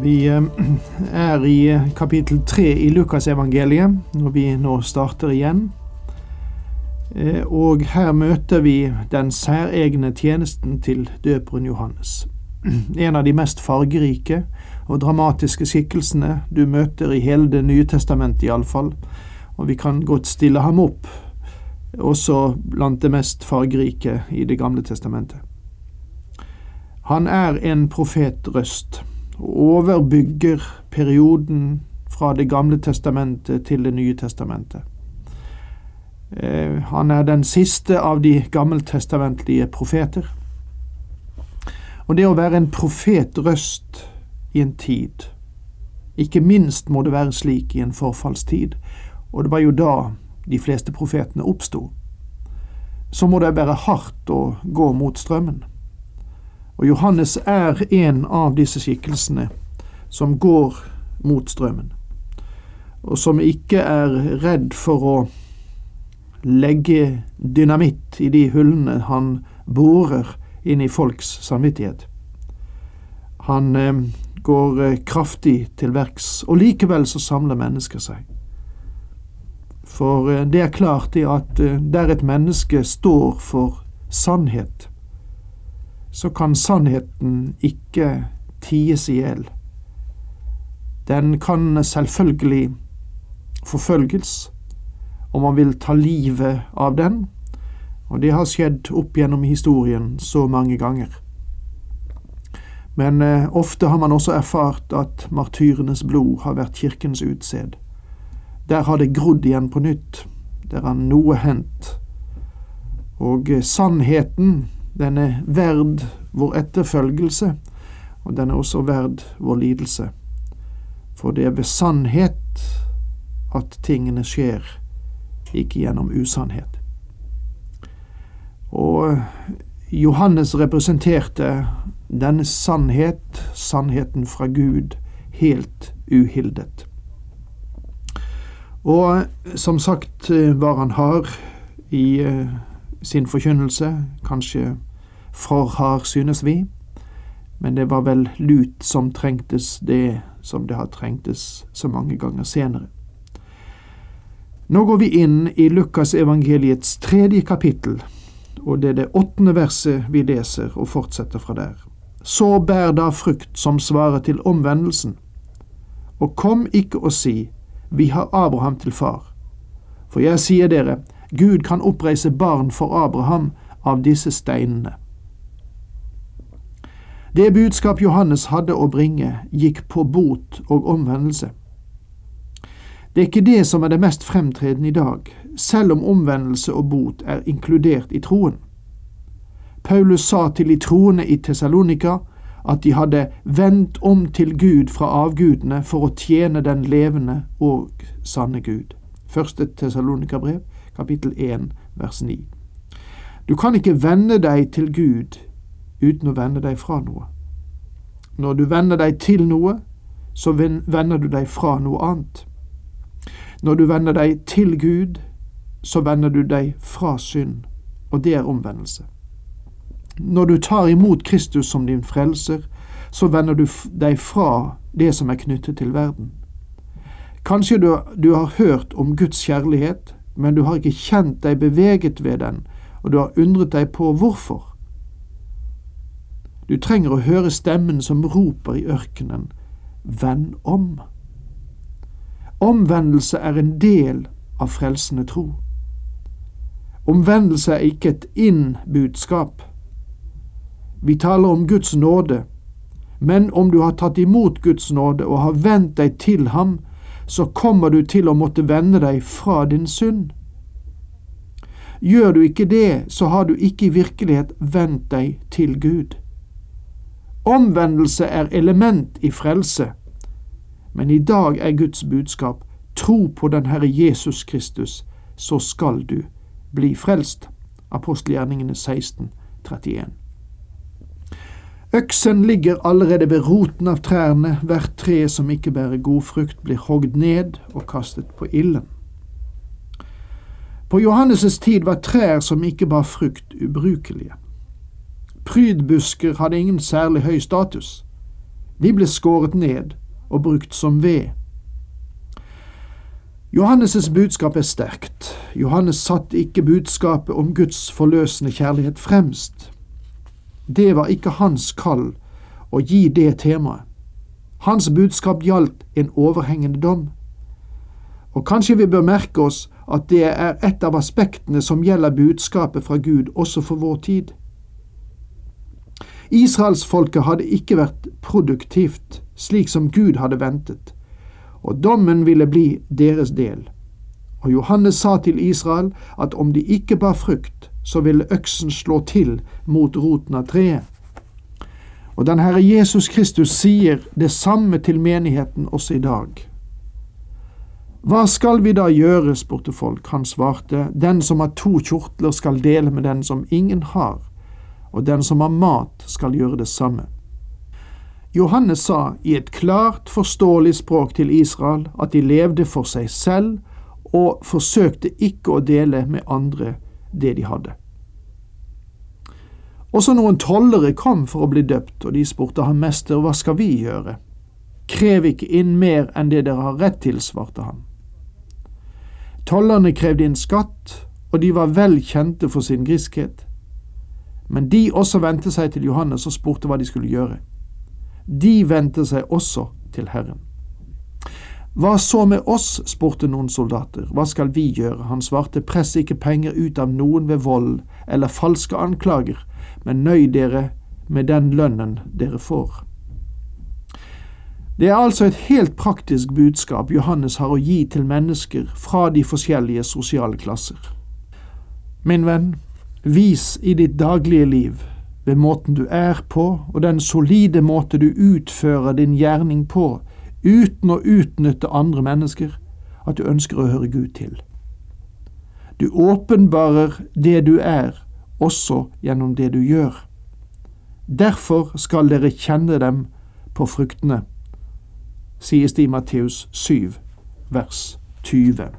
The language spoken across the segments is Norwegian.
Vi eh, er i eh, kapittel tre i Lukasevangeliet, når vi nå starter igjen. Eh, og her møter vi den særegne tjenesten til døperen Johannes. En av de mest fargerike og dramatiske skikkelsene du møter i hele Det nye testamentet, iallfall. Og vi kan godt stille ham opp, også blant det mest fargerike i Det gamle testamentet. Han er en profetrøst overbygger perioden fra Det gamle testamentet til Det nye testamentet. Eh, han er den siste av de gammeltestamentlige profeter. Og det å være en profetrøst i en tid, ikke minst må det være slik i en forfallstid, og det var jo da de fleste profetene oppsto, så må det være hardt å gå mot strømmen. Og Johannes er en av disse skikkelsene som går mot strømmen, og som ikke er redd for å legge dynamitt i de hullene han borer inn i folks samvittighet. Han eh, går eh, kraftig til verks, og likevel så samler mennesker seg. For eh, det er klart det at eh, der et menneske står for sannhet, så kan sannheten ikke ties i hjel. Den kan selvfølgelig forfølges, og man vil ta livet av den, og det har skjedd opp gjennom historien så mange ganger. Men eh, ofte har man også erfart at martyrenes blod har vært kirkens utsed. Der har det grodd igjen på nytt, der har noe hendt. Og eh, sannheten, den er verd vår etterfølgelse, og den er også verd vår lidelse. For det er ved sannhet at tingene skjer, ikke gjennom usannhet. Og Johannes representerte denne sannhet, sannheten fra Gud, helt uhildet. Og som sagt var han hard i sin forkynnelse, kanskje for hard, synes vi, men det var vel lut som trengtes det som det har trengtes så mange ganger senere. Nå går vi inn i Lukasevangeliets tredje kapittel, og det er det åttende verset vi leser og fortsetter fra der. Så bær da frukt som svarer til omvendelsen, og kom ikke og si, vi har Abraham til far. For jeg sier dere, Gud kan oppreise barn for Abraham av disse steinene. Det budskap Johannes hadde å bringe, gikk på bot og omvendelse. Det er ikke det som er det mest fremtredende i dag, selv om omvendelse og bot er inkludert i troen. Paulus sa til de troende i Tessalonika at de hadde vendt om til Gud fra avgudene for å tjene den levende og sanne Gud. Første Tessalonika-brev, kapittel 1, vers 9. Du kan ikke vende deg til Gud uten å vende deg fra noe. Når du vender deg til noe, så vender du deg fra noe annet. Når du vender deg til Gud, så vender du deg fra synd, og det er omvendelse. Når du tar imot Kristus som din frelser, så vender du deg fra det som er knyttet til verden. Kanskje du, du har hørt om Guds kjærlighet, men du har ikke kjent deg beveget ved den, og du har undret deg på hvorfor. Du trenger å høre stemmen som roper i ørkenen, Vend om. Omvendelse er en del av frelsende tro. Omvendelse er ikke et inn-budskap. Vi taler om Guds nåde, men om du har tatt imot Guds nåde og har vendt deg til ham, så kommer du til å måtte vende deg fra din synd. Gjør du ikke det, så har du ikke i virkelighet vendt deg til Gud. Omvendelse er element i frelse, men i dag er Guds budskap tro på den Herre Jesus Kristus, så skal du bli frelst. Apostelgjerningene 16, 31. Øksen ligger allerede ved roten av trærne, hvert tre som ikke bærer god frukt, blir hogd ned og kastet på ilden. På Johannes' tid var trær som ikke bar frukt, ubrukelige. Prydbusker hadde ingen særlig høy status. De ble skåret ned og brukt som ved. Johannes' budskap er sterkt. Johannes satte ikke budskapet om Guds forløsende kjærlighet fremst. Det var ikke hans kall å gi det temaet. Hans budskap gjaldt en overhengende dom. Og kanskje vi bør merke oss at det er et av aspektene som gjelder budskapet fra Gud også for vår tid. Israelsfolket hadde ikke vært produktivt, slik som Gud hadde ventet, og dommen ville bli deres del. Og Johannes sa til Israel at om de ikke bar frukt, så ville øksen slå til mot roten av treet. Og den Herre Jesus Kristus sier det samme til menigheten også i dag. Hva skal vi da gjøre, spurte folk. Han svarte, den som har to kjortler skal dele med den som ingen har, og den som har mat skal gjøre det samme. Johannes sa i et klart, forståelig språk til Israel at de levde for seg selv og forsøkte ikke å dele med andre det de hadde. Også noen tollere kom for å bli døpt, og de spurte ham, Mester, hva skal vi gjøre? Krev ikke inn mer enn det dere har rett til, svarte han. Tollerne krevde inn skatt, og de var vel kjente for sin griskhet. Men de også vendte seg til Johannes og spurte hva de skulle gjøre. De vendte seg også til Herren. Hva så med oss, spurte noen soldater, hva skal vi gjøre? Han svarte, press ikke penger ut av noen ved vold eller falske anklager, men nøy dere med den lønnen dere får. Det er altså et helt praktisk budskap Johannes har å gi til mennesker fra de forskjellige sosiale klasser. Min venn, vis i ditt daglige liv, ved måten du er på og den solide måte du utfører din gjerning på, uten å utnytte andre mennesker, at du ønsker å høre Gud til. Du åpenbarer det du er, også gjennom det du gjør. Derfor skal dere kjenne dem på fruktene, sies det i Matteus 7, vers 20.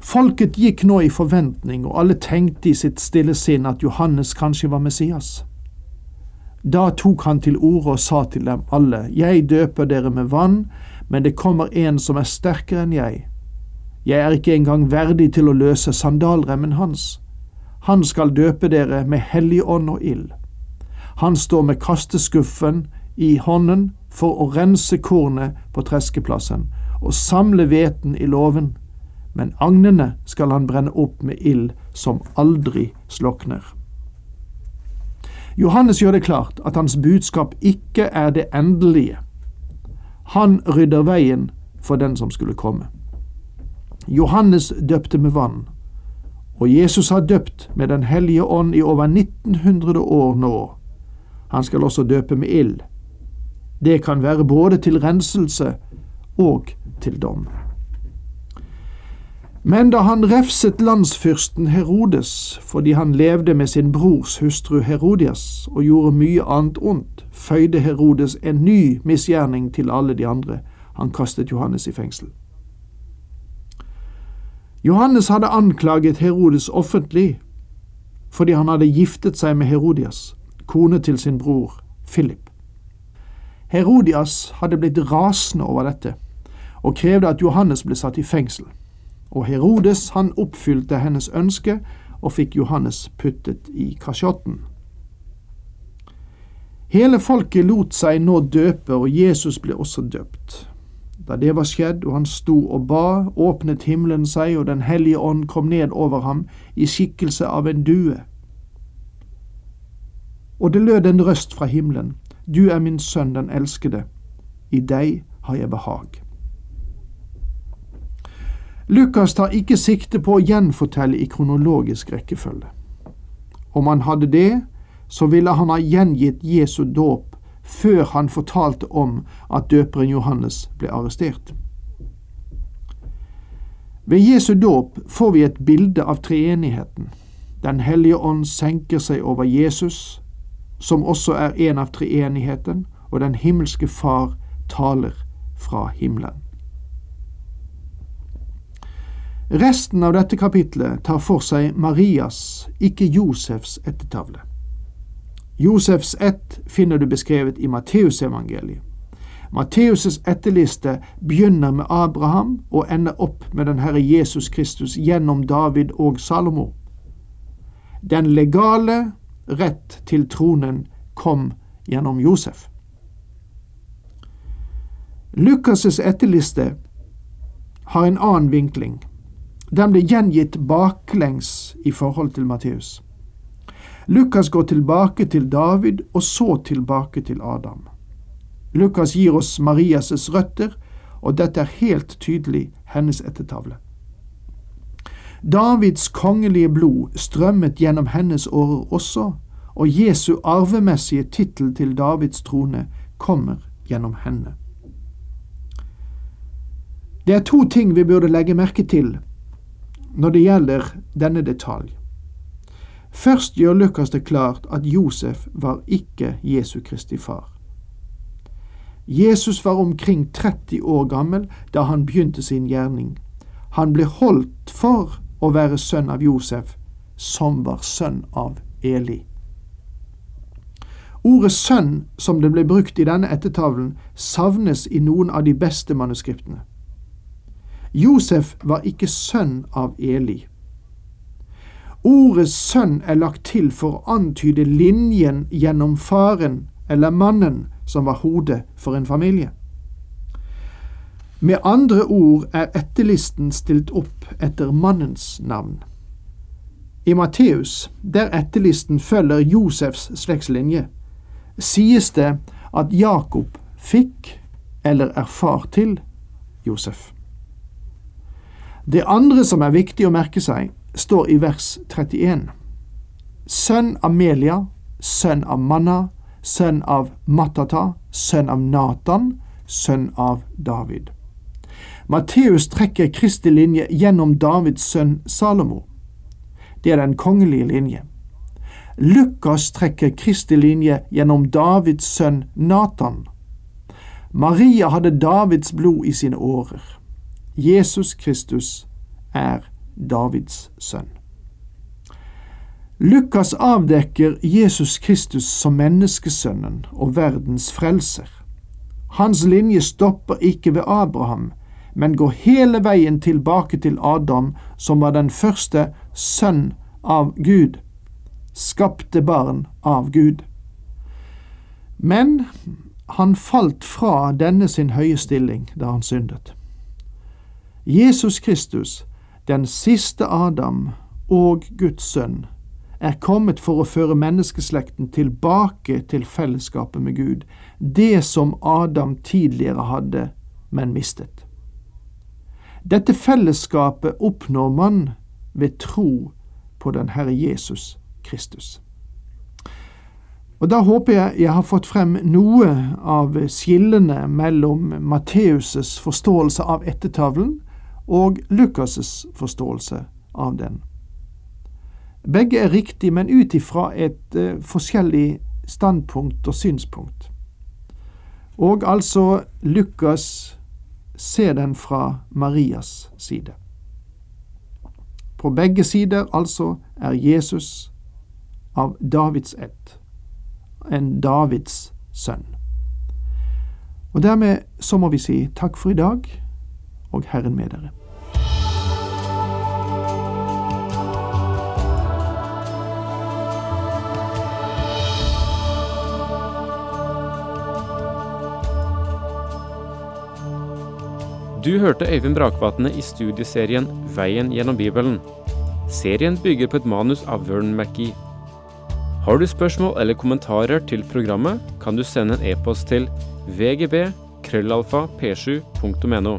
Folket gikk nå i forventning, og alle tenkte i sitt stille sinn at Johannes kanskje var Messias. Da tok han til orde og sa til dem alle, Jeg døper dere med vann, men det kommer en som er sterkere enn jeg. Jeg er ikke engang verdig til å løse sandalremmen hans. Han skal døpe dere med hellig ånd og ild. Han står med kasteskuffen i hånden for å rense kornet på treskeplassen og samle hveten i låven, men agnene skal han brenne opp med ild som aldri slokner. Johannes gjør det klart at hans budskap ikke er det endelige. Han rydder veien for den som skulle komme. Johannes døpte med vann, og Jesus har døpt med Den hellige ånd i over 1900 år nå. Han skal også døpe med ild. Det kan være både til renselse og til dom. Men da han refset landsfyrsten Herodes fordi han levde med sin brors hustru Herodias og gjorde mye annet ondt, føyde Herodes en ny misgjerning til alle de andre. Han kastet Johannes i fengsel. Johannes hadde anklaget Herodes offentlig fordi han hadde giftet seg med Herodias, kone til sin bror Philip. Herodias hadde blitt rasende over dette og krevde at Johannes ble satt i fengsel og Herodes han oppfylte hennes ønske og fikk Johannes puttet i kasjotten. Hele folket lot seg nå døpe, og Jesus ble også døpt. Da det var skjedd og han sto og ba, åpnet himmelen seg, og Den hellige ånd kom ned over ham i skikkelse av en due. Og det lød en røst fra himmelen, Du er min sønn den elskede, i deg har jeg behag. Lukas tar ikke sikte på å gjenfortelle i kronologisk rekkefølge. Om han hadde det, så ville han ha gjengitt Jesu dåp før han fortalte om at døperen Johannes ble arrestert. Ved Jesu dåp får vi et bilde av treenigheten. Den hellige ånd senker seg over Jesus, som også er en av treenigheten, og den himmelske Far taler fra himmelen. Resten av dette kapitlet tar for seg Marias, ikke Josefs, ettertavle. Josefs ett finner du beskrevet i Matteusevangeliet. Matteus' etterliste begynner med Abraham og ender opp med den Herre Jesus Kristus gjennom David og Salomo. Den legale rett til tronen kom gjennom Josef. Lukas' etterliste har en annen vinkling. Den blir gjengitt baklengs i forhold til Matteus. Lukas går tilbake til David og så tilbake til Adam. Lukas gir oss Marias' røtter, og dette er helt tydelig hennes ettertavle. Davids kongelige blod strømmet gjennom hennes årer også, og Jesu arvemessige tittel til Davids trone kommer gjennom henne. Det er to ting vi burde legge merke til når det gjelder denne detalj. Først gjør Lukas det klart at Josef var ikke Jesu Kristi far. Jesus var omkring 30 år gammel da han begynte sin gjerning. Han ble holdt for å være sønn av Josef, som var sønn av Eli. Ordet sønn som det ble brukt i denne ettertavlen, savnes i noen av de beste manuskriptene. Josef var ikke sønn av Eli. Ordet sønn er lagt til for å antyde linjen gjennom faren eller mannen som var hodet for en familie. Med andre ord er etterlisten stilt opp etter mannens navn. I Matteus, der etterlisten følger Josefs slektslinje, sies det at Jakob fikk eller er far til Josef. Det andre som er viktig å merke seg, står i vers 31. Sønn av Melia, sønn av Manna, sønn av Matata, sønn av Natan, sønn av David. Matteus trekker Kristi linje gjennom Davids sønn Salomo. Det er den kongelige linje. Lukas trekker Kristi linje gjennom Davids sønn Natan. Maria hadde Davids blod i sine årer. Jesus Kristus er Davids sønn. Lukas avdekker Jesus Kristus som menneskesønnen og verdens frelser. Hans linje stopper ikke ved Abraham, men går hele veien tilbake til Adam, som var den første sønn av Gud, skapte barn av Gud. Men han falt fra denne sin høye stilling da han syndet. Jesus Kristus, den siste Adam og Guds sønn, er kommet for å føre menneskeslekten tilbake til fellesskapet med Gud, det som Adam tidligere hadde, men mistet. Dette fellesskapet oppnår man ved tro på den Herre Jesus Kristus. Og Da håper jeg jeg har fått frem noe av skillene mellom Matteus' forståelse av ettertavlen og Lukas' forståelse av den. Begge er riktig, men ut ifra et uh, forskjellig standpunkt og synspunkt. Og altså Lukas ser den fra Marias side. På begge sider altså er Jesus av Davids ett, en Davids sønn. Og dermed så må vi si takk for i dag, og Herren med dere. Du hørte Øyvind Brakvatne i studieserien Veien gjennom Bibelen. Serien bygger på et manus av Vern McGee. Har du spørsmål eller kommentarer til programmet, kan du sende en e-post til vgb krøllalfa p7.no.